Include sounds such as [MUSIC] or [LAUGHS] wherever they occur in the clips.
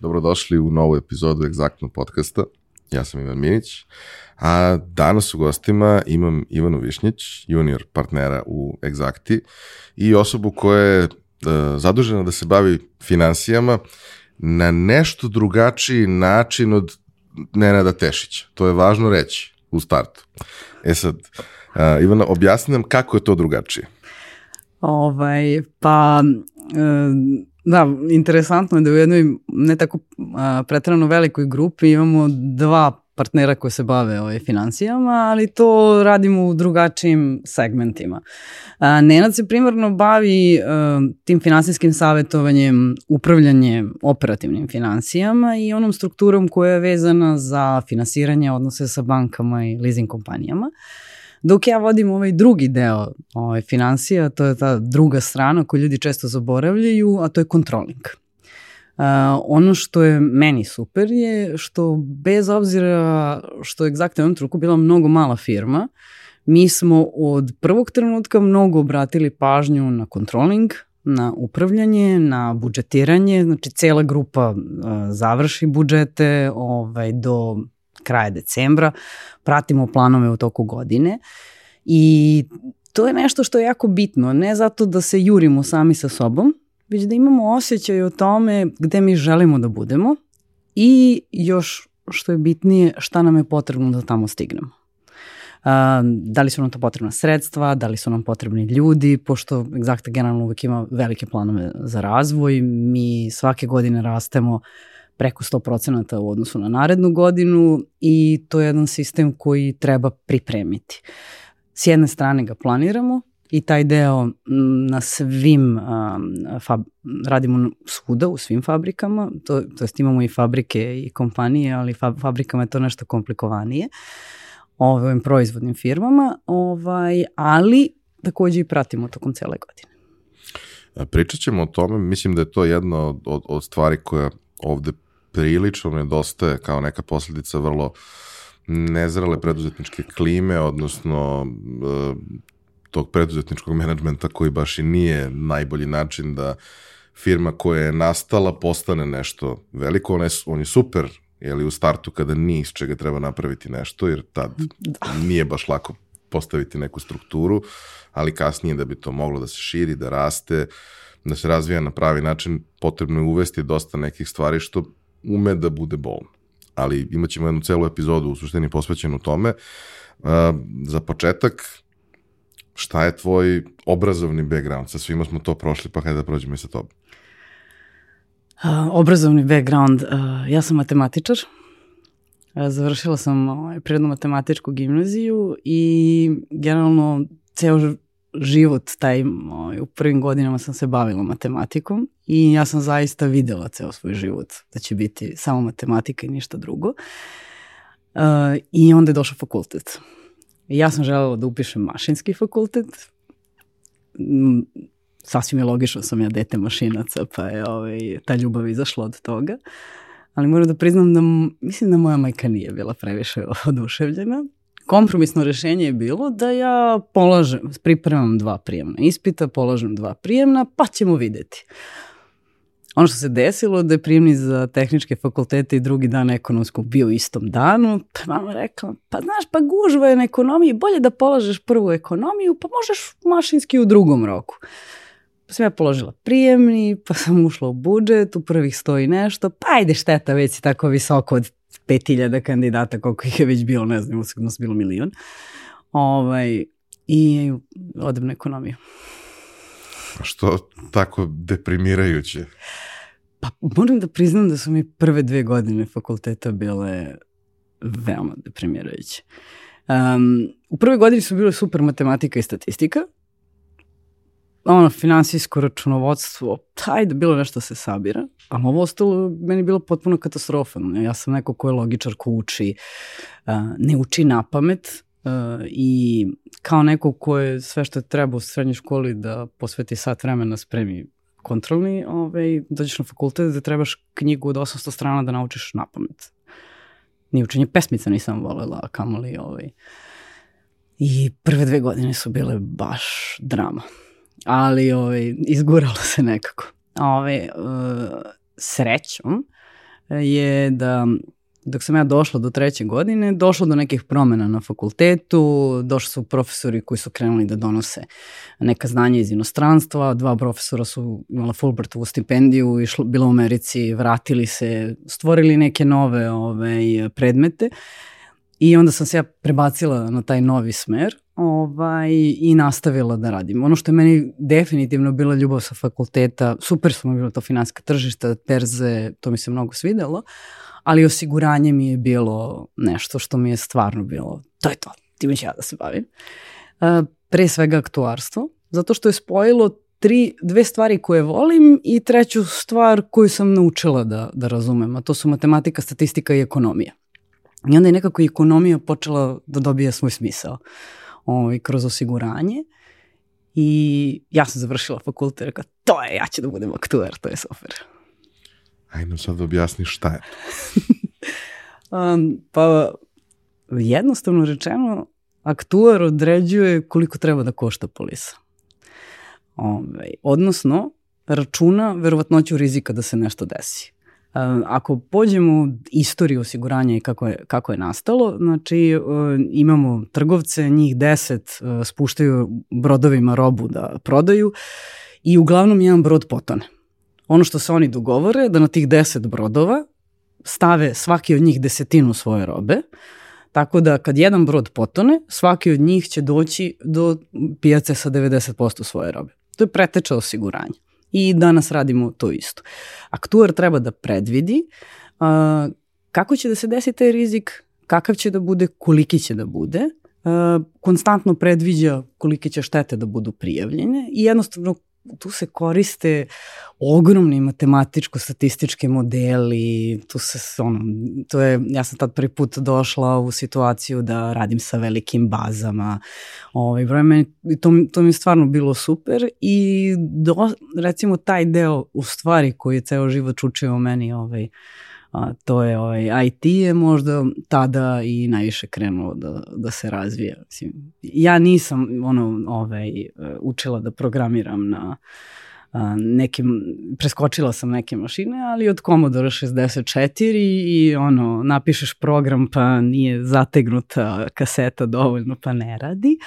Dobrodošli u novu epizodu Egzaktnog podcasta. Ja sam Ivan Minić, a danas u gostima imam Ivanu Višnjić, junior partnera u Egzakti i osobu koja je uh, zadužena da se bavi finansijama na nešto drugačiji način od Nenada Tešića. To je važno reći u startu. E sad, uh, Ivana, objasni nam kako je to drugačije. Ovaj, pa, e, da, interesantno je da u jednoj ne tako pretrano velikoj grupi imamo dva partnera koji se bave ovaj, financijama, ali to radimo u drugačijim segmentima. A, Nenad se primarno bavi a, tim finansijskim savjetovanjem, upravljanjem operativnim financijama i onom strukturom koja je vezana za finansiranje odnose sa bankama i leasing kompanijama. Dok ja vodim ovaj drugi deo ovaj, financija, to je ta druga strana koju ljudi često zaboravljaju, a to je controlling. Uh, ono što je meni super je što bez obzira što je egzaktno jednom truku bila mnogo mala firma, mi smo od prvog trenutka mnogo obratili pažnju na controlling, na upravljanje, na budžetiranje, znači cela grupa uh, završi budžete ovaj, do kraja decembra, pratimo planove u toku godine i to je nešto što je jako bitno, ne zato da se jurimo sami sa sobom, već da imamo osjećaj o tome gde mi želimo da budemo i još što je bitnije šta nam je potrebno da tamo stignemo. Uh, da li su nam to potrebna sredstva, da li su nam potrebni ljudi, pošto Exacta generalno uvek ima velike planove za razvoj, mi svake godine rastemo preko 100% u odnosu na narednu godinu i to je jedan sistem koji treba pripremiti. S jedne strane ga planiramo, i taj deo na svim fab, radimo svuda u svim fabrikama, to, to jest imamo i fabrike i kompanije, ali fab, fabrikama je to nešto komplikovanije ovim proizvodnim firmama, ovaj, ali takođe i pratimo tokom cele godine. Pričat ćemo o tome, mislim da je to jedna od, od, od stvari koja ovde prilično nedostaje kao neka posledica vrlo nezrale preduzetničke klime, odnosno e, tog preduzetničkog menadžmenta koji baš i nije najbolji način da firma koja je nastala postane nešto veliko. On je, on je super li u startu kada nije iz čega treba napraviti nešto, jer tad da. nije baš lako postaviti neku strukturu, ali kasnije da bi to moglo da se širi, da raste, da se razvija na pravi način, potrebno je uvesti dosta nekih stvari što ume da bude bolno. Ali imat ćemo jednu celu epizodu u suštini posvećenu tome. Uh, za početak, šta je tvoj obrazovni background? Sa svima smo to prošli, pa hajde da prođemo i sa tobom. Uh, obrazovni background, uh, ja sam matematičar. Uh, završila sam uh, prirodno matematičku gimnaziju i generalno ceo život taj, ovaj, u prvim godinama sam se bavila matematikom i ja sam zaista videla ceo svoj život da će biti samo matematika i ništa drugo. Uh, I onda je došao fakultet. Ja sam želela da upišem mašinski fakultet. Sasvim je logično, sam ja dete mašinaca, pa je ovaj, ta ljubav izašla od toga. Ali moram da priznam da mislim da moja majka nije bila previše [LAUGHS] oduševljena kompromisno rešenje je bilo da ja polažem, pripremam dva prijemna ispita, polažem dva prijemna, pa ćemo videti. Ono što se desilo da je prijemni za tehničke fakultete i drugi dan ekonomskog bio u istom danu, pa mama rekla, pa znaš, pa gužva je na ekonomiji, bolje da polažeš prvu ekonomiju, pa možeš mašinski u drugom roku. Pa sam ja položila prijemni, pa sam ušla u budžet, u prvih sto i nešto, pa ajde šteta, već si tako visoko od 5000 kandidata, koliko ih je već bilo, ne znam, usigurno bilo milion. Ovaj, I odem na ekonomiju. A što tako deprimirajuće? Pa moram da priznam da su mi prve dve godine fakulteta bile veoma deprimirajuće. Um, u prvoj godini su bile super matematika i statistika, ono, finansijsko računovodstvo, taj da bilo nešto se sabira, a ovo ostalo meni bilo potpuno katastrofa. Ja sam neko ko je logičar, ko uči, ne uči na pamet i kao neko ko je sve što treba u srednjoj školi da posveti sat vremena spremi kontrolni, ovaj, dođeš na fakultet da trebaš knjigu od 800 strana da naučiš na pamet. Ni učenje pesmica nisam volela, kamoli ovaj. I prve dve godine su bile baš drama ali ovaj, izguralo se nekako. Ovaj, uh, srećom, je da dok sam ja došla do treće godine, došlo do nekih promena na fakultetu, došli su profesori koji su krenuli da donose neka znanja iz inostranstva, dva profesora su imala Fulbrightovu stipendiju, išlo, bila u Americi, vratili se, stvorili neke nove ove, predmete i onda sam se ja prebacila na taj novi smer ovaj, i nastavila da radim. Ono što je meni definitivno bila ljubav sa fakulteta, super smo bilo to finanska tržišta, terze, to mi se mnogo svidelo, ali osiguranje mi je bilo nešto što mi je stvarno bilo, to je to, time ću ja da se bavim. Uh, pre svega aktuarstvo, zato što je spojilo tri, dve stvari koje volim i treću stvar koju sam naučila da, da razumem, a to su matematika, statistika i ekonomija. I onda je nekako i ekonomija počela da dobija svoj smisao ovaj, kroz osiguranje. I ja sam završila fakultet i rekao, to je, ja ću da budem aktuar, to je super. Ajde nam sad objasni šta je. [LAUGHS] um, pa jednostavno rečeno, aktuar određuje koliko treba da košta polisa. Ove, ovaj, odnosno, računa verovatnoću rizika da se nešto desi. Um, ako pođemo istoriju osiguranja i kako je, kako je nastalo, znači um, imamo trgovce, njih deset uh, spuštaju brodovima robu da prodaju i uglavnom jedan brod potone ono što se oni dogovore da na tih 10 brodova stave svaki od njih desetinu svoje robe, tako da kad jedan brod potone, svaki od njih će doći do pijace sa 90% svoje robe. To je preteča osiguranja. I danas radimo to isto. Aktuar treba da predvidi uh, kako će da se desi taj rizik, kakav će da bude, koliki će da bude, uh, konstantno predviđa kolike će štete da budu prijavljene i jednostavno tu se koriste ogromni matematičko-statistički modeli, tu se, ono, to je, ja sam tad prvi put došla u situaciju da radim sa velikim bazama, ovaj, vreme, to, to mi je stvarno bilo super i do, recimo taj deo u stvari koji je ceo život učio meni, ovaj, a, to je ovaj, IT je možda tada i najviše krenulo da, da se razvija. Mislim, ja nisam ono, ovaj, učila da programiram na a, nekim, preskočila sam neke mašine, ali od Commodore 64 i, i ono, napišeš program pa nije zategnuta kaseta dovoljno pa ne radi.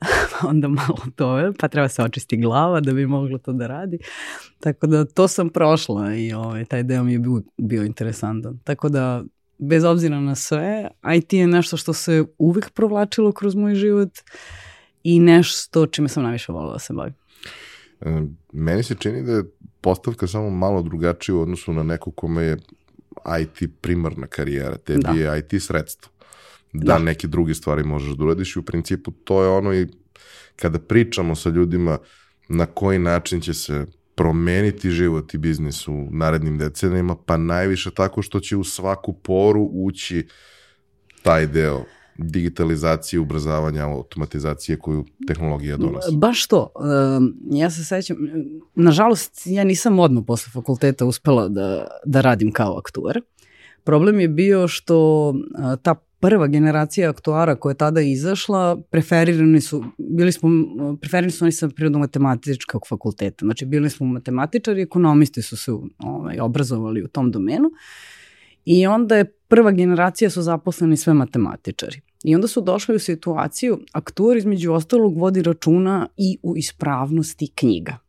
[LAUGHS] onda malo to je, pa treba se očisti glava da bi moglo to da radi. Tako da to sam prošla i ovaj, taj deo mi je bio, bio interesantan. Tako da bez obzira na sve, IT je nešto što se uvek provlačilo kroz moj život i nešto čime sam najviše volila da se bavim. E, meni se čini da je postavka samo malo drugačija u odnosu na neko kome je IT primarna karijera, tebi da. je IT sredstvo da, da neke druge stvari možeš da uradiš i u principu to je ono i kada pričamo sa ljudima na koji način će se promeniti život i biznis u narednim decenijama, pa najviše tako što će u svaku poru ući taj deo digitalizacije, ubrzavanja, automatizacije koju tehnologija donosi. Baš to. Ja se sećam, nažalost, ja nisam odmah posle fakulteta uspela da, da radim kao aktuar. Problem je bio što ta prva generacija aktuara koja je tada izašla, preferirani su, bili smo, preferirani su oni sa prirodno-matematičkog fakulteta. Znači, bili smo matematičari, ekonomisti su se ovaj, obrazovali u tom domenu. I onda je prva generacija su zaposleni sve matematičari. I onda su došli u situaciju, aktuar između ostalog vodi računa i u ispravnosti knjiga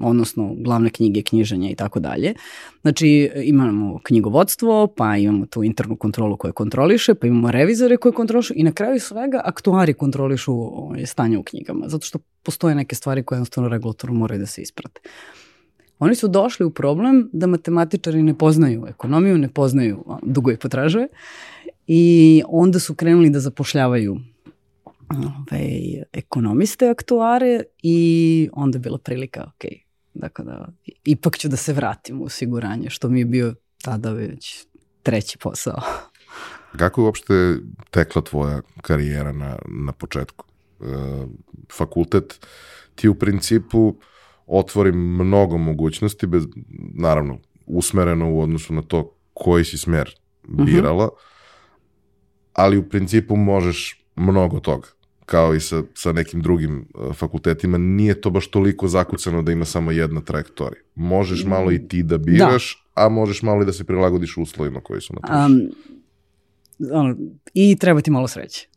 odnosno glavne knjige, knjiženja i tako dalje. Znači imamo knjigovodstvo, pa imamo tu internu kontrolu koja kontroliše, pa imamo revizore koje kontrolišu i na kraju svega aktuari kontrolišu ovaj, stanje u knjigama, zato što postoje neke stvari koje jednostavno regulatorno moraju da se isprate. Oni su došli u problem da matematičari ne poznaju ekonomiju, ne poznaju dugo i potražuje i onda su krenuli da zapošljavaju ove, ekonomiste, aktuare i onda je bila prilika, ok, Dakle, da, ipak ću da se vratim u osiguranje, što mi je bio tada već treći posao. [LAUGHS] Kako je uopšte tekla tvoja karijera na, na početku? E, fakultet ti u principu otvori mnogo mogućnosti, bez, naravno, usmereno u odnosu na to koji si smer mhm. birala, uh -huh. ali u principu možeš mnogo toga kao i sa, sa nekim drugim uh, fakultetima, nije to baš toliko zakucano da ima samo jedna trajektorija. Možeš malo i ti da biraš, da. a možeš malo i da se prilagodiš uslovima koji su na. Um, ono, I treba ti malo sreće.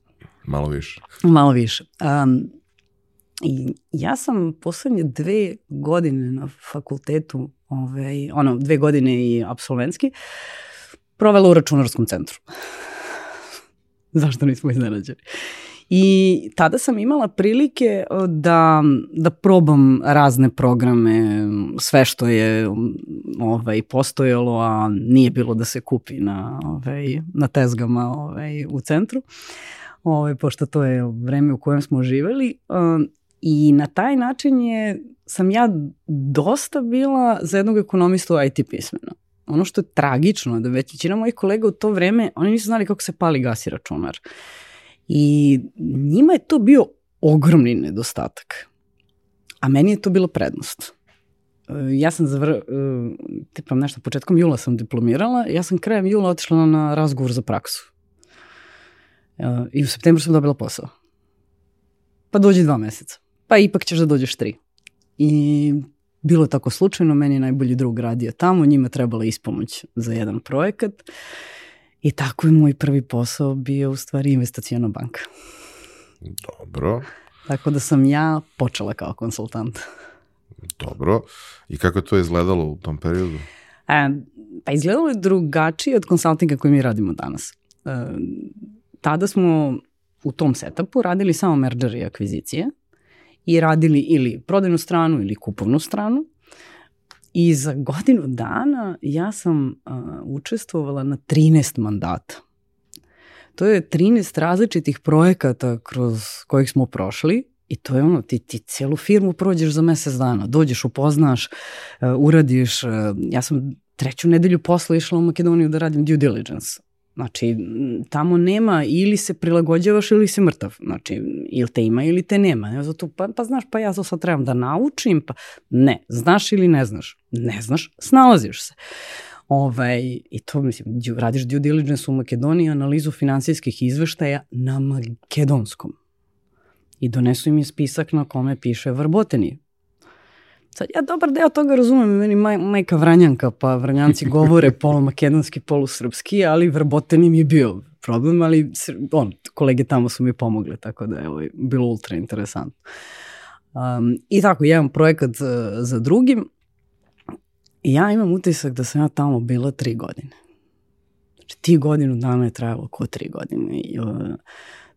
Malo više. Malo više. Um, I ja sam poslednje dve godine na fakultetu, ovaj, ono, dve godine i absolventski, provela u računarskom centru. [LAUGHS] Zašto nismo iznenađeni? I tada sam imala prilike da, da probam razne programe, sve što je ovaj, postojalo, a nije bilo da se kupi na, ovaj, na tezgama ovaj, u centru, ovaj, pošto to je vreme u kojem smo živeli. I na taj način je, sam ja dosta bila za jednog ekonomistu IT pismena. Ono što je tragično, da već većina mojih kolega u to vreme, oni nisu znali kako se pali gas i računar. I njima je to bio ogromni nedostatak. A meni je to bilo prednost. E, ja sam zavr... E, tipam nešto, početkom jula sam diplomirala, ja sam krajem jula otišla na razgovor za praksu. E, I u septembru sam dobila posao. Pa dođi dva meseca pa ipak ćeš da dođeš tri. I bilo je tako slučajno, meni je najbolji drug radio tamo, njima trebala ispomoć za jedan projekat i tako je moj prvi posao bio u stvari investicijona banka. Dobro. Tako da sam ja počela kao konsultant. Dobro. I kako je to izgledalo u tom periodu? E, pa izgledalo je drugačije od konsultinga koji mi radimo danas. E, tada smo u tom setupu radili samo merger i akvizicije i radili ili prodajnu stranu ili kupovnu stranu. I za godinu dana ja sam uh, učestvovala na 13 mandata. To je 13 različitih projekata kroz kojih smo prošli i to je ono, ti, ti celu firmu prođeš za mesec dana, dođeš, upoznaš, uh, uradiš. Uh, ja sam treću nedelju posla išla u Makedoniju da radim due diligence. Znači, tamo nema ili se prilagođavaš ili si mrtav. Znači, ili te ima ili te nema. Ja zato, pa, pa znaš, pa ja to sad trebam da naučim. Pa, ne, znaš ili ne znaš? Ne znaš, snalaziš se. Ovaj, I to, mislim, radiš due diligence u Makedoniji, analizu finansijskih izveštaja na makedonskom. I donesu im je spisak na kome piše Vrboteni. Sad ja dobar deo toga razumem, meni maj, majka Vranjanka, pa Vranjanci govore [LAUGHS] polumakedonski, polusrpski, ali vrboten im je bio problem, ali on, kolege tamo su mi pomogle, tako da je ovo bilo ultra interesantno. Um, I tako, jedan projekat za, za drugim. I ja imam utisak da sam ja tamo bila tri godine. Znači, ti godinu dana je trajalo ko tri godine. I, uh,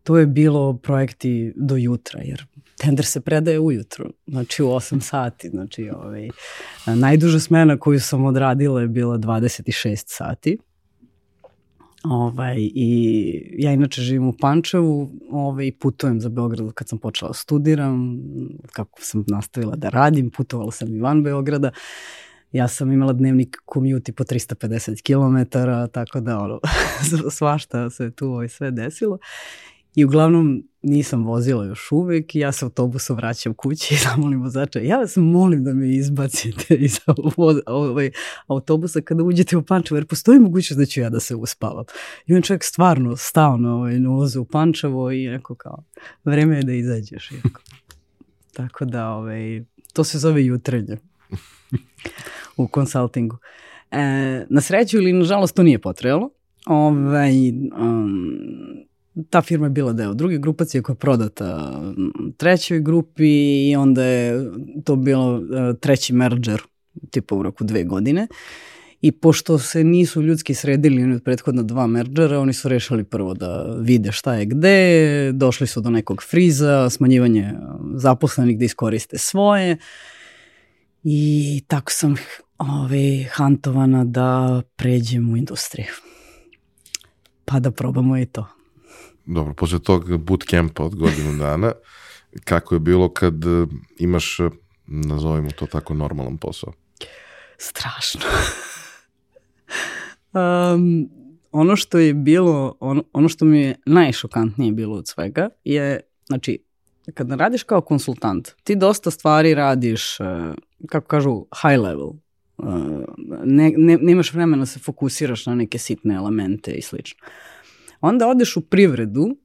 to je bilo projekti do jutra, jer tender se predaje ujutru, znači u 8 sati. Znači, ovaj, najduža smena koju sam odradila je bila 26 sati. Ovaj, I ja inače živim u Pančevu ovaj, putujem za Beograd kad sam počela da studiram, kako sam nastavila da radim, putovala sam i van Beograda. Ja sam imala dnevnik commute po 350 km, tako da ono, [LAUGHS] svašta se tu ovaj, sve desilo. I uglavnom nisam vozila još uvek i ja se autobusom vraćam kući i zamolim vozača, ja vas molim da me izbacite iz ovaj autobusa kada uđete u Pančevo, jer postoji mogućnost da ću ja da se uspavam. I on čovjek stvarno stao na, ovaj, na u Pančevo i rekao kao, vreme je da izađeš. Jako. Tako da, ovaj, to se zove jutrenje u konsultingu. E, na sreću ili nažalost to nije potrebalo. Ovaj, um, ta firma je bila deo druge grupacije koja je prodata trećoj grupi i onda je to bilo e, treći merger tipa u roku dve godine. I pošto se nisu ljudski sredili od prethodna dva mergera, oni su rešili prvo da vide šta je gde, došli su do nekog friza, smanjivanje zaposlenih da iskoriste svoje. I tako sam ove, hantovana da pređem u industriju. Pa da probamo i to dobro, posle tog bootcampa od godinu [LAUGHS] dana, kako je bilo kad e, imaš, e, nazovimo to tako, normalan posao? Strašno. [LAUGHS] um, ono što je bilo, ono, ono što mi je najšokantnije bilo od svega je, znači, kada radiš kao konsultant, ti dosta stvari radiš, e, kako kažu, high level. Ne, ne, nemaš vremena da se fokusiraš na neke sitne elemente i slično. Onda odeš u privredu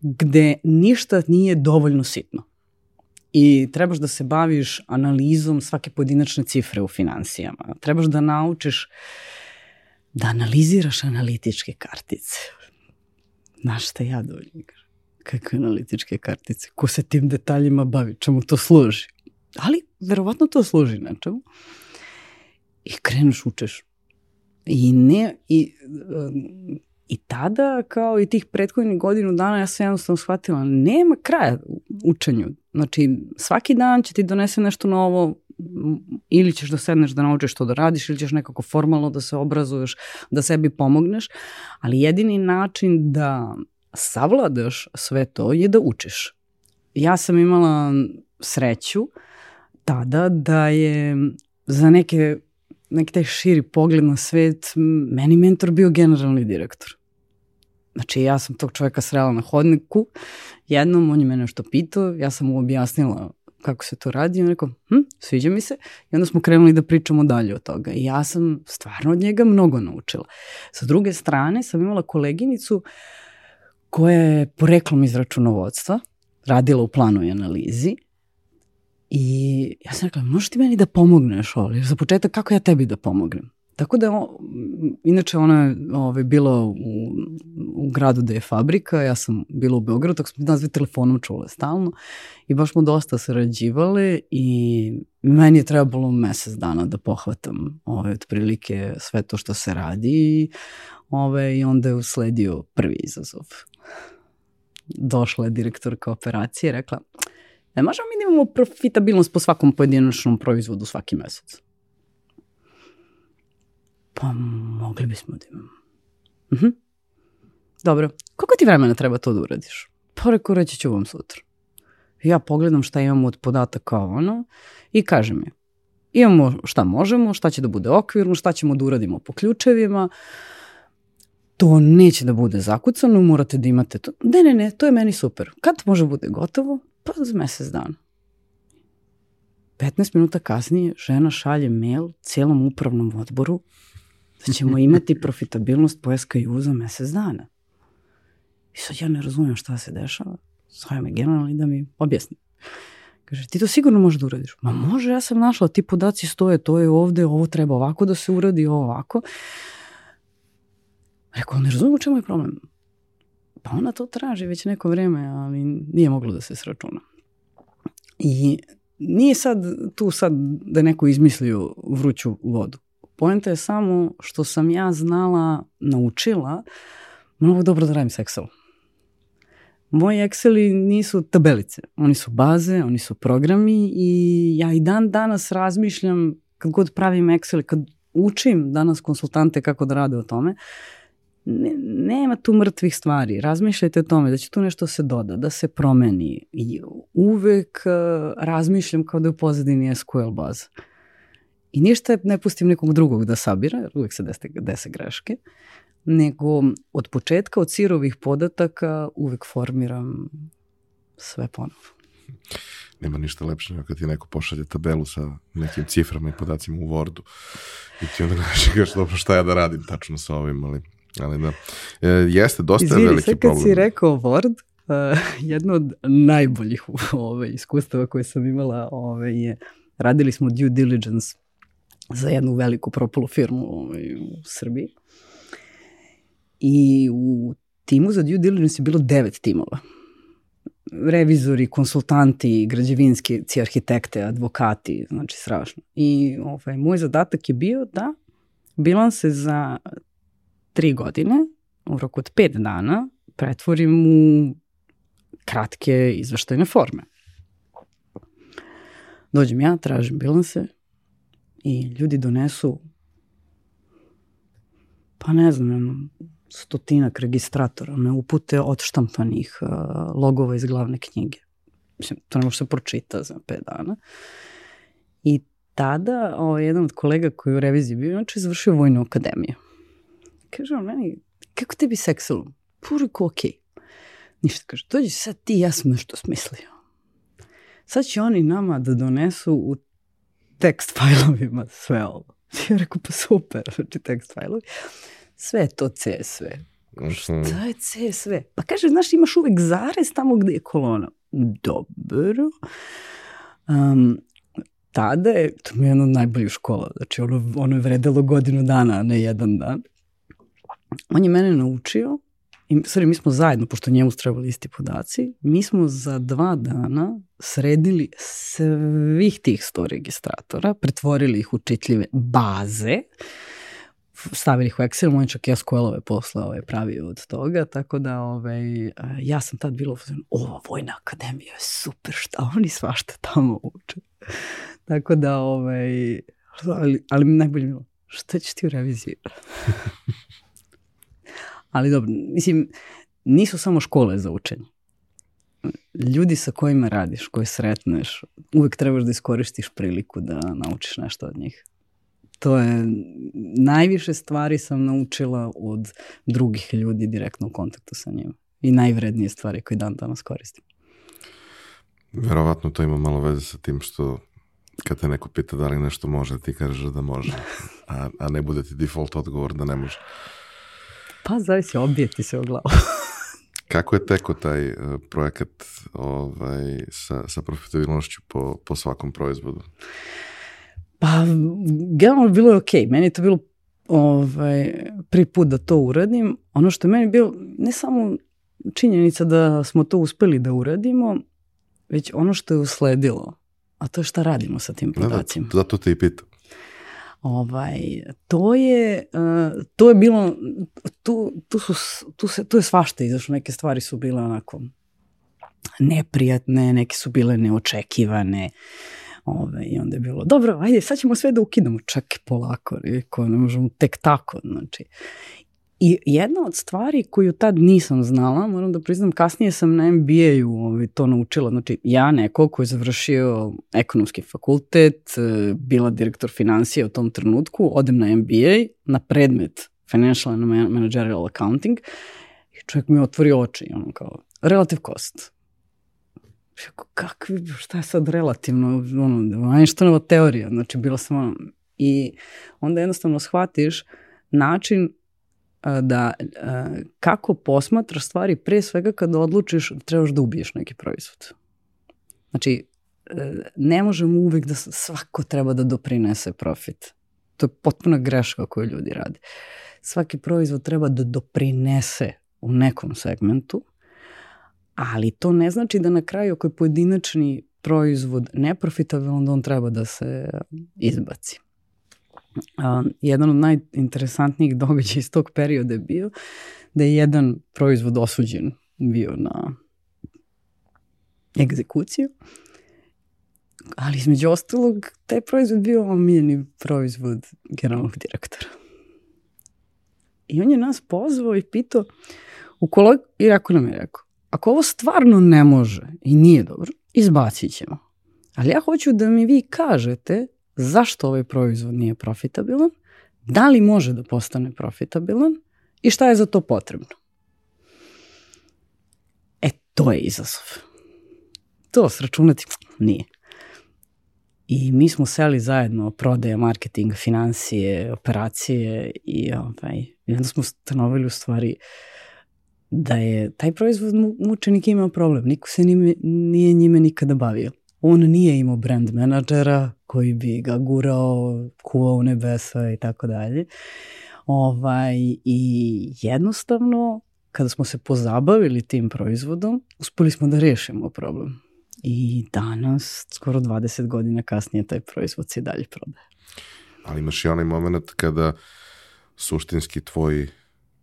gde ništa nije dovoljno sitno. i trebaš da se baviš analizom svake pojedinačne cifre u financijama. Trebaš da naučiš da analiziraš analitičke kartice. Znaš šta ja dovoljno kažem? Kakve analitičke kartice? Ko se tim detaljima bavi? Čemu to služi? Ali, verovatno to služi nečemu. I kreneš, učeš. I ne, i, i tada, kao i tih prethodnih godinu dana, ja sam jednostavno shvatila, nema kraja učenju. Znači, svaki dan će ti donese nešto novo, ili ćeš da sedneš da naučiš što da radiš, ili ćeš nekako formalno da se obrazuješ, da sebi pomogneš, ali jedini način da savladaš sve to je da učiš. Ja sam imala sreću tada da je za neke neki taj širi pogled na svet, meni mentor bio generalni direktor. Znači, ja sam tog čoveka srela na hodniku, jednom on je mene nešto pitao, ja sam mu objasnila kako se to radi on rekao, hm, sviđa mi se. I onda smo krenuli da pričamo dalje od toga. I ja sam stvarno od njega mnogo naučila. Sa druge strane sam imala koleginicu koja je poreklom iz računovodstva, radila u planu i analizi I ja sam rekla, možeš ti meni da pomogneš ovdje? Za početak, kako ja tebi da pomognem? Tako da, inače ona je ovaj, bila u, u gradu gde je fabrika, ja sam bila u Beogradu, tako smo nas telefonom čule stalno i baš smo dosta sarađivale i meni je trebalo mesec dana da pohvatam ovaj, otprilike sve to što se radi i, ovaj, i onda je usledio prvi izazov. Došla je direktorka operacije i rekla, Ne možemo mi da imamo profitabilnost po svakom pojedinačnom proizvodu svaki mesec. Pa mogli bismo da imamo. Mhm. Dobro, koliko ti vremena treba to da uradiš? Pa reko, reći ću vam sutra. Ja pogledam šta imamo od podataka ono i kažem mi, imamo šta možemo, šta će da bude okvirno, šta ćemo da uradimo po ključevima, to neće da bude zakucano, morate da imate to. Ne, ne, ne, to je meni super. Kad može bude gotovo? Pa za mesec dana. 15 minuta kasnije žena šalje mail cijelom upravnom odboru da ćemo [LAUGHS] imati profitabilnost po SKU za mesec dana. I sad ja ne razumijem šta se dešava. Zove me generalni da mi objasni. Kaže, ti to sigurno možeš da uradiš. Ma može, ja sam našla, ti podaci stoje, to je ovde, ovo treba ovako da se uradi, ovo ovako. Rekao, ne razumijem u čemu je problem. Pa ona to traži već neko vreme, ali nije moglo da se sračuna. I nije sad tu sad da neko izmislio vruću vodu. Poenta je samo što sam ja znala, naučila mnogo dobro da radim s Excelom. Moji Exceli nisu tabelice, oni su baze, oni su programi i ja i dan danas razmišljam kad god pravim Excel, kad učim danas konsultante kako da rade o tome, ne, nema tu mrtvih stvari. Razmišljajte o tome da će tu nešto se doda, da se promeni. I uvek uh, razmišljam kao da je u pozadini SQL baza. I ništa ne pustim nekog drugog da sabira, jer uvek se dese, dese greške, nego od početka, od sirovih podataka uvek formiram sve ponovo. Nema ništa lepše nego kad ti neko pošalje tabelu sa nekim ciframa i podacima u Wordu i ti onda kažeš [LAUGHS] dobro šta ja da radim tačno sa ovim, ali Ali da, e, jeste dosta Izvini, veliki problem. Izvini, sad kad si rekao Word, uh, [LAUGHS] jedno od najboljih [LAUGHS] ove, iskustava koje sam imala ove, je, radili smo due diligence za jednu veliku propalu firmu ove, u Srbiji. I u timu za due diligence je bilo devet timova. Revizori, konsultanti, građevinski, arhitekte, advokati, znači strašno. I ovaj, moj zadatak je bio da bilanse za tri godine, u roku od pet dana, pretvorim u kratke izveštajne forme. Dođem ja, tražim bilanse i ljudi donesu pa ne znam, stotinak registratora me upute od štampanih uh, logova iz glavne knjige. Mislim, to ne može se pročita za pet dana. I tada o, ovaj, jedan od kolega koji u reviziji bio, znači, završio Vojnu akademiju. Kaže on meni, kako tebi s Excelom? Puriko, okej. Okay. Ništa, kaže, dođi sad ti, ja sam nešto smislio. Sad će oni nama da donesu u tekst fajlovima sve ovo. [LAUGHS] Ja rekao, pa super, znači tekst fajlovi. Sve je to CSV. Šta je CSV? Pa kaže, znaš, imaš uvek zarez tamo gde je kolona. Dobro. Um, tada je, to mi je jedna od najboljih škola, znači ono, ono je vredelo godinu dana, a ne jedan dan. On je mene naučio, i, sorry, mi smo zajedno, pošto njemu su trebali isti podaci, mi smo za dva dana sredili svih tih sto registratora, pretvorili ih u čitljive baze, stavili ih u Excel, on čak SQL-ove posle ovaj, pravio od toga, tako da ovaj, ja sam tad bilo, ova Vojna akademija je super, šta oni svašta tamo uče. [LAUGHS] tako da, ovaj, ali, ali mi najbolje bilo, šta ćeš ti u reviziji? [LAUGHS] ali dobro, mislim, nisu samo škole za učenje. Ljudi sa kojima radiš, koje sretneš, uvek trebaš da iskoristiš priliku da naučiš nešto od njih to je, najviše stvari sam naučila od drugih ljudi direktno u kontaktu sa njima. I najvrednije stvari koje dan danas koristim. Verovatno to ima malo veze sa tim što kad te neko pita da li nešto može, ti kažeš da može, [LAUGHS] a, a ne bude ti default odgovor da ne može. Pa zavisi, obijeti se u glavu. [LAUGHS] Kako je teko taj uh, projekat ovaj, sa, sa profitabilnošću po, po svakom proizvodu? Pa, generalno bilo je okej. Okay. Meni je to bilo ovaj, prvi put da to uradim. Ono što je meni bilo, ne samo činjenica da smo to uspeli da uradimo, već ono što je usledilo, a to je šta radimo sa tim podacima. Da, da, zato te i pitam. Ovaj, to je, uh, to je bilo, tu, tu, su, tu, se, tu je svašta izašlo, neke stvari su bile onako neprijatne, neke su bile neočekivane, Ove, I onda je bilo, dobro, ajde, sad ćemo sve da ukinemo, čak i polako, ko ne možemo tek tako, znači. I jedna od stvari koju tad nisam znala, moram da priznam, kasnije sam na MBA-u ovaj, to naučila. Znači, ja neko koji je završio ekonomski fakultet, e, bila direktor financije u tom trenutku, odem na MBA, na predmet Financial and Managerial Accounting i čovjek mi otvori oči, ono kao, relative cost Rekao, kakvi, šta je sad relativno, ono, Einsteinova teorija, znači bila sam ono, i onda jednostavno shvatiš način da kako posmatraš stvari pre svega kada odlučiš da trebaš da ubiješ neki proizvod. Znači, e, ne možemo uvek da svako treba da doprinese profit. To je potpuna greška koju ljudi rade. Svaki proizvod treba da doprinese u nekom segmentu, ali to ne znači da na kraju ako je pojedinačni proizvod neprofitabilan, da on treba da se izbaci. Uh, jedan od najinteresantnijih [LAUGHS] događaja iz tog perioda je bio da je jedan proizvod osuđen bio na egzekuciju, ali između ostalog taj proizvod bio omiljeni proizvod generalnog direktora. I on je nas pozvao i pitao, u kolo... i rekao nam je rekao, ako ovo stvarno ne može i nije dobro, izbacit ćemo. Ali ja hoću da mi vi kažete zašto ovaj proizvod nije profitabilan, da li može da postane profitabilan i šta je za to potrebno. E, to je izazov. To sračunati nije. I mi smo seli zajedno prodaja, marketing, financije, operacije i, ovaj, onda smo stanovili u stvari da je taj proizvod mu, mučenik imao problem. Niko se njime, nije njime nikada bavio. On nije imao brand menadžera koji bi ga gurao, kuvao nebesa i tako dalje. Ovaj, I jednostavno, kada smo se pozabavili tim proizvodom, uspeli smo da rešimo problem. I danas, skoro 20 godina kasnije, taj proizvod se dalje prodaje. Ali imaš i onaj moment kada suštinski tvoj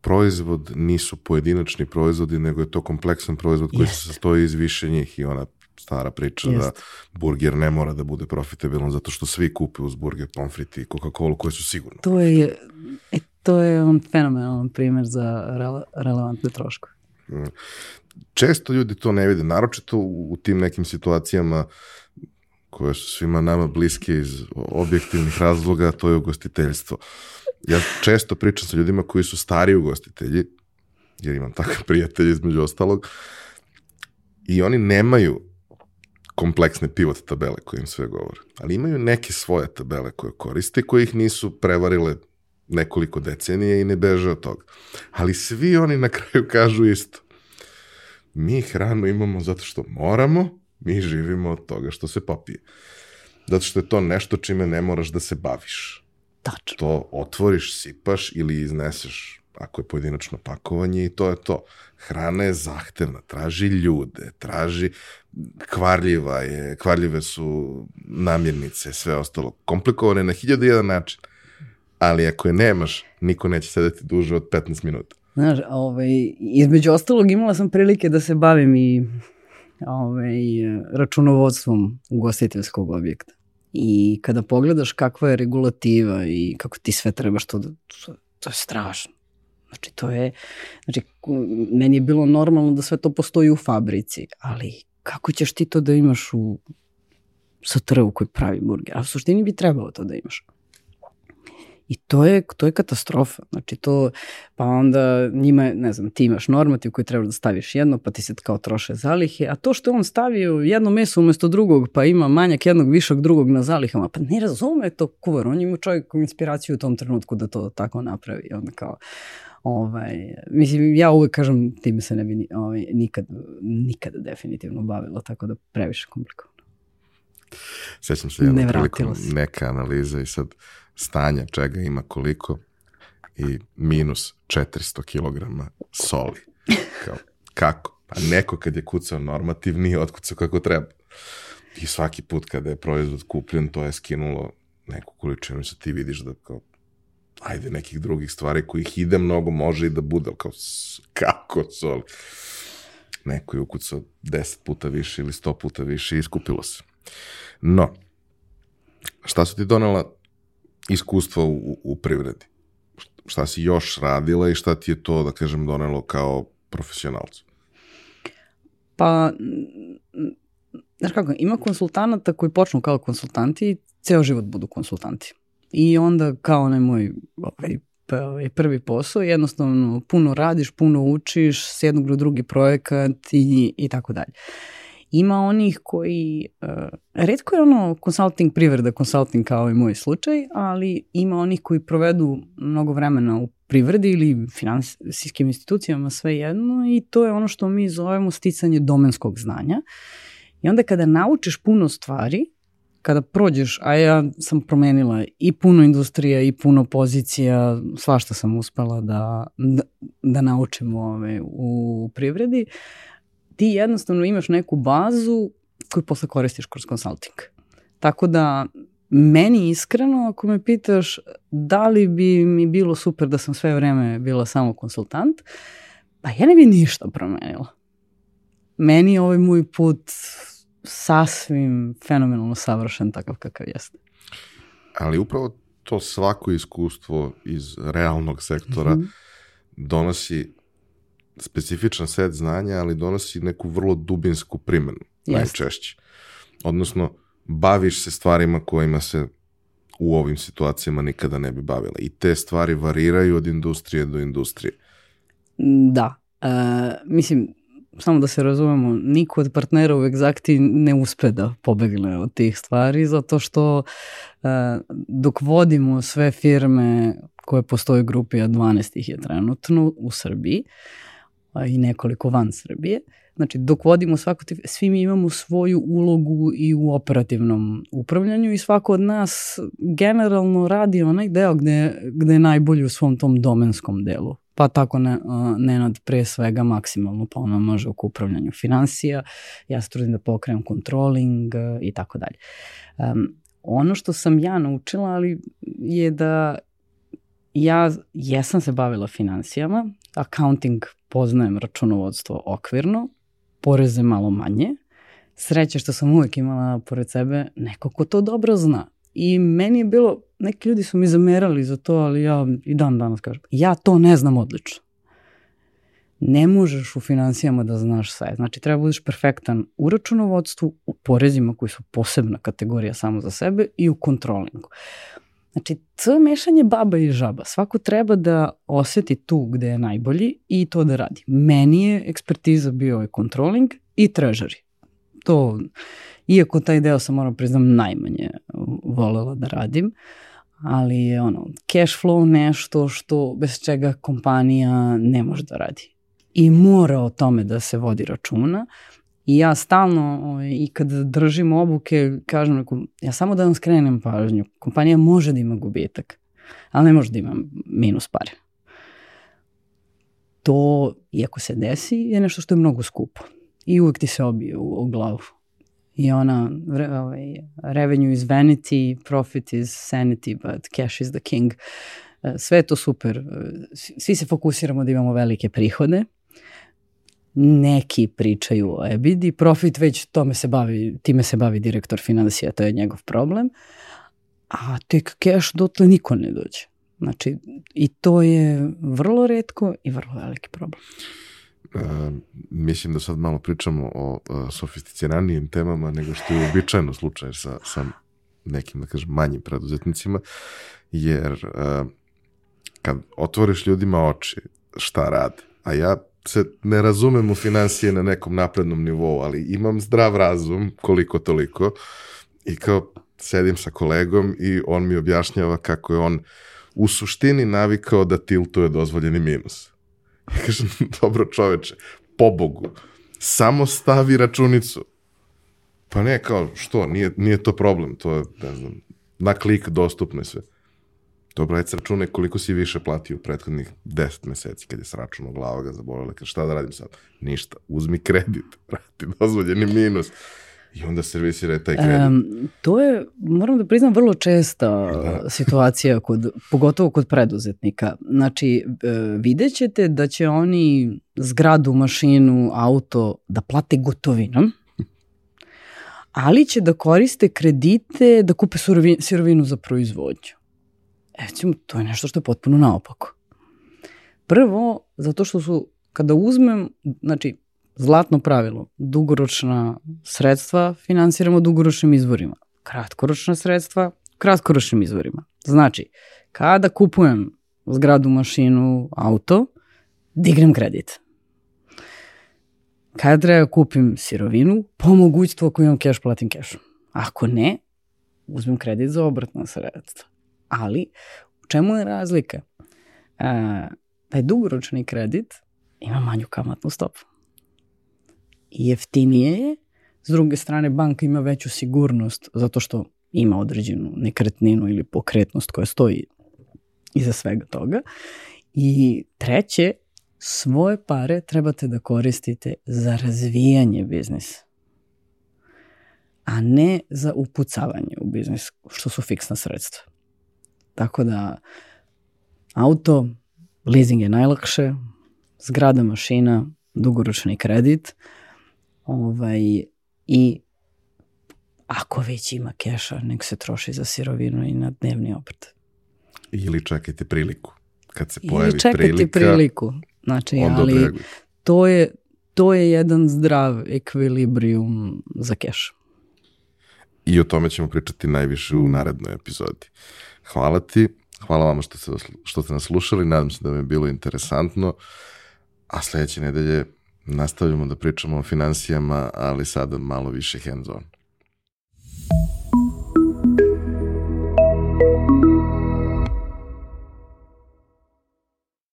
proizvod nisu pojedinačni proizvodi, nego je to kompleksan proizvod koji yes. se sastoji iz više njih i ona stara priča yes. da burger ne mora da bude profitabilan zato što svi kupe uz burger, pomfriti i Coca-Cola koje su sigurno. To je, e, to je on fenomenalan primer za rele, relevantne troškove. Mm. Često ljudi to ne vide, naročito u, u tim nekim situacijama koje su svima nama bliske iz objektivnih razloga, to je ugostiteljstvo. Ja često pričam sa ljudima koji su stari ugostitelji, jer imam takve prijatelje između ostalog, i oni nemaju kompleksne pivot tabele koje im sve govore, ali imaju neke svoje tabele koje koriste, koje ih nisu prevarile nekoliko decenije i ne beže od toga. Ali svi oni na kraju [LAUGHS] kažu isto. Mi hranu imamo zato što moramo, Mi živimo od toga što se popije. Zato što je to nešto čime ne moraš da se baviš. Tačno. To otvoriš, sipaš ili izneseš ako je pojedinačno pakovanje i to je to. Hrana je zahtevna, traži ljude, traži kvarljiva je, kvarljive su namirnice, sve ostalo. Komplikovane na hiljadu jedan način. Ali ako je nemaš, niko neće sedeti duže od 15 minuta. Znaš, ovaj, između ostalog imala sam prilike da se bavim i ovaj, računovodstvom ugostiteljskog objekta. I kada pogledaš kakva je regulativa i kako ti sve trebaš to da... To je strašno. Znači, to je... Znači, meni je bilo normalno da sve to postoji u fabrici, ali kako ćeš ti to da imaš u STR-u koji pravi burger? A u suštini bi trebalo to da imaš. I to je, to je katastrofa. Znači to, pa onda njima, ne znam, ti imaš normativ koji treba da staviš jedno, pa ti se kao troše zalihe, a to što on stavio jedno meso umesto drugog, pa ima manjak jednog višog drugog na zalihama, pa ne razume to kuvar, on ima čovjek inspiraciju u tom trenutku da to tako napravi. Onda kao, Ovaj, mislim, ja uvek kažem, time se ne bi ovaj, nikad, nikada definitivno bavila, tako da previše komplikovano. Sećam se jednom prilikom neka analiza i sad stanja čega ima koliko i minus 400 kg soli. Kao, kako? Pa neko kad je kucao normativ nije otkucao kako treba. I svaki put kada je proizvod kupljen, to je skinulo neku količinu i sad ti vidiš da kao ajde nekih drugih stvari kojih ide mnogo, može i da bude, kao kako soli. Neko je ukucao 10 puta više ili 100 puta više i iskupilo se. No, šta su ti donela iskustva u, u privredi? Šta si još radila i šta ti je to, da kažem, donelo kao profesionalcu? Pa, znaš kako, ima konsultanata koji počnu kao konsultanti i ceo život budu konsultanti. I onda kao onaj moj ovaj, ovaj, prvi posao, jednostavno puno radiš, puno učiš, s jednog do drugi projekat i, i tako dalje. Ima onih koji, uh, redko je ono consulting privreda, consulting kao i moj slučaj, ali ima onih koji provedu mnogo vremena u privredi ili finansijskim institucijama, sve jedno, i to je ono što mi zovemo sticanje domenskog znanja. I onda kada naučiš puno stvari, kada prođeš, a ja sam promenila i puno industrija i puno pozicija, svašta sam uspela da, da, da naučim ove, u privredi, ti jednostavno imaš neku bazu koju posle koristiš kroz konsulting. Tako da meni iskreno, ako me pitaš da li bi mi bilo super da sam sve vreme bila samo konsultant, pa ja ne bi ništa promenila. Meni ovaj moj put sasvim fenomenalno savršen takav kakav jeste. Ali upravo to svako iskustvo iz realnog sektora mm -hmm. donosi specifičan set znanja, ali donosi neku vrlo dubinsku primenu, Jest. najčešće. Odnosno, baviš se stvarima kojima se u ovim situacijama nikada ne bi bavila. I te stvari variraju od industrije do industrije. Da. E, mislim, samo da se razumemo, niko od partnera u Exacti ne uspe da pobegne od tih stvari, zato što e, dok vodimo sve firme koje postoje u grupi, a 12 ih je trenutno u Srbiji, i nekoliko van Srbije, Znači, dok vodimo svako, svi mi imamo svoju ulogu i u operativnom upravljanju i svako od nas generalno radi onaj deo gde, gde je najbolji u svom tom domenskom delu pa tako ne, Nenad pre svega maksimalno ono može oko upravljanju financija, ja se trudim da pokrenem controlling e, i tako dalje. Ono što sam ja naučila ali je da ja jesam se bavila financijama, accounting poznajem računovodstvo okvirno, poreze malo manje, sreće što sam uvek imala pored sebe neko ko to dobro zna. I meni je bilo, neki ljudi su mi zamerali za to, ali ja i dan danas kažem, ja to ne znam odlično. Ne možeš u financijama da znaš sve. Znači, treba da budeš perfektan u računovodstvu, u porezima koji su posebna kategorija samo za sebe i u kontrolingu. Znači, to je mešanje baba i žaba. Svako treba da oseti tu gde je najbolji i to da radi. Meni je ekspertiza bio je controlling i treasury. To Iako taj deo sam moram priznam najmanje volela da radim, ali je ono, cash flow nešto što bez čega kompanija ne može da radi. I mora o tome da se vodi računa I ja stalno, ovaj, i kad držim obuke, kažem, neku, ja samo da vam skrenem pažnju, kompanija može da ima gubitak, ali ne može da ima minus pare. To, iako se desi, je nešto što je mnogo skupo. I uvek ti se obije u, u glavu. I ona, ovaj, revenue is vanity, profit is sanity, but cash is the king. Sve je to super. Svi se fokusiramo da imamo velike prihode, neki pričaju o EBITDA, profit već tome se bavi, time se bavi direktor financija, to je njegov problem, a tek cash dotle niko ne dođe. Znači, i to je vrlo redko i vrlo veliki problem. Uh, mislim da sad malo pričamo o uh, sofisticiranijim temama nego što je uobičajeno slučaj sa, sa nekim, da kažem, manjim preduzetnicima, jer uh, kad otvoriš ljudima oči šta rade, a ja se ne razumem u financije na nekom naprednom nivou, ali imam zdrav razum, koliko toliko, i kao sedim sa kolegom i on mi objašnjava kako je on u suštini navikao da tiltuje dozvoljeni minus. [LAUGHS] Ja kažem, dobro čoveče, pobogu, samo stavi računicu. Pa ne, kao, što, nije, nije to problem, to je, ne znam, na klik dostupno i sve. Dobro, ajde računaj koliko si više platio u prethodnih 10 meseci kad je sračunao glava ga. Kad šta da radim sad? Ništa. Uzmi kredit, [LAUGHS] vrati dozvoljeni minus. I onda servisira taj kredit. Um, to je, moram da priznam, vrlo česta da. situacija, kod, pogotovo kod preduzetnika. Znači, e, vidjet ćete da će oni zgradu, mašinu, auto da plate gotovinom, ali će da koriste kredite da kupe sirovinu za proizvodnju. Recimo, to je nešto što je potpuno naopako. Prvo, zato što su, kada uzmem, znači, zlatno pravilo, dugoročna sredstva finansiramo dugoročnim izvorima. Kratkoročna sredstva, kratkoročnim izvorima. Znači, kada kupujem zgradu, mašinu, auto, digrem kredit. Kada treba kupim sirovinu, po mogućstvu ako imam keš, platim kešom. Ako ne, uzmem kredit za obratna sredstva. Ali, u čemu je razlika? E, taj dugoročni kredit ima manju kamatnu stopu. Jeftinije je, s druge strane banka ima veću sigurnost zato što ima određenu nekretninu ili pokretnost koja stoji iza svega toga. I treće, svoje pare trebate da koristite za razvijanje biznisa a ne za upucavanje u biznis, što su fiksna sredstva. Tako da auto, leasing je najlakše, zgrada, mašina, dugoročni kredit ovaj, i ako već ima keša, nek se troši za sirovinu i na dnevni obrt. Ili čekajte priliku. Kad se pojavi Ili čekajte prilika, priliku. Znači, ali to je, to je jedan zdrav ekvilibrijum za keš. I o tome ćemo pričati najviše u narednoj epizodi. Hvala ti, hvala vama što ste, što ste nas slušali, nadam se da vam je bilo interesantno, a sledeće nedelje Nastavljamo da pričamo o financijama, ali sada malo više hands-on.